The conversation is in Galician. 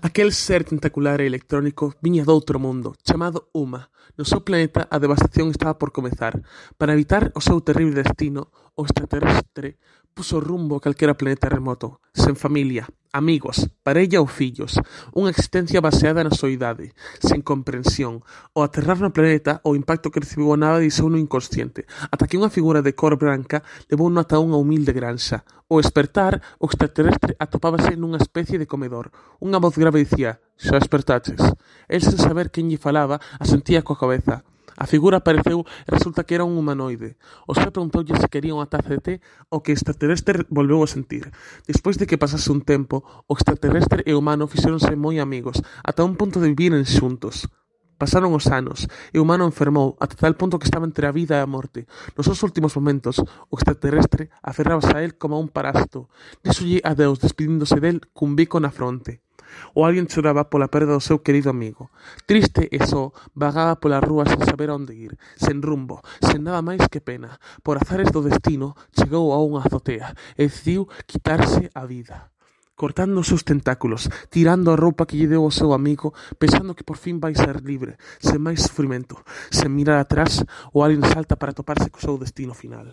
Aquel ser tentacular e electrónico viña doutro mundo, chamado Uma. No seu planeta a devastación estaba por comezar. Para evitar o seu terrible destino, o extraterrestre puso rumbo a calquera planeta remoto, sen familia, amigos, parella ou fillos, unha existencia baseada na soidade, sen comprensión. Ao aterrar no planeta, o impacto que recibiu a nave disouno inconsciente, ata que unha figura de cor branca levou ata unha humilde granxa. Ao espertar, o extraterrestre atopábase nunha especie de comedor. Unha voz grave dicía, xa espertaches. El sen saber quen lle falaba, asentía coa cabeza. A figura apareceu e resulta que era un humanoide. O seu preguntoulle se quería unha taza de té, o que extraterrestre volveu a sentir. Despois de que pasase un tempo, o extraterrestre e o humano fixéronse moi amigos, ata un punto de viviren xuntos. Pasaron os anos e o humano enfermou ata tal punto que estaba entre a vida e a morte. Nos seus últimos momentos, o extraterrestre aferrábase a él como a un parásito. Díxolle adeus despedíndose del cun bico na fronte ou alguén choraba pola perda do seu querido amigo. Triste e só, vagaba pola rúa sen saber onde ir, sen rumbo, sen nada máis que pena. Por azares do destino, chegou a unha azotea e decidiu quitarse a vida cortando os seus tentáculos, tirando a roupa que lle deu ao seu amigo, pensando que por fin vai ser libre, sen máis sufrimento, sen mirar atrás, o alien salta para toparse co seu destino final.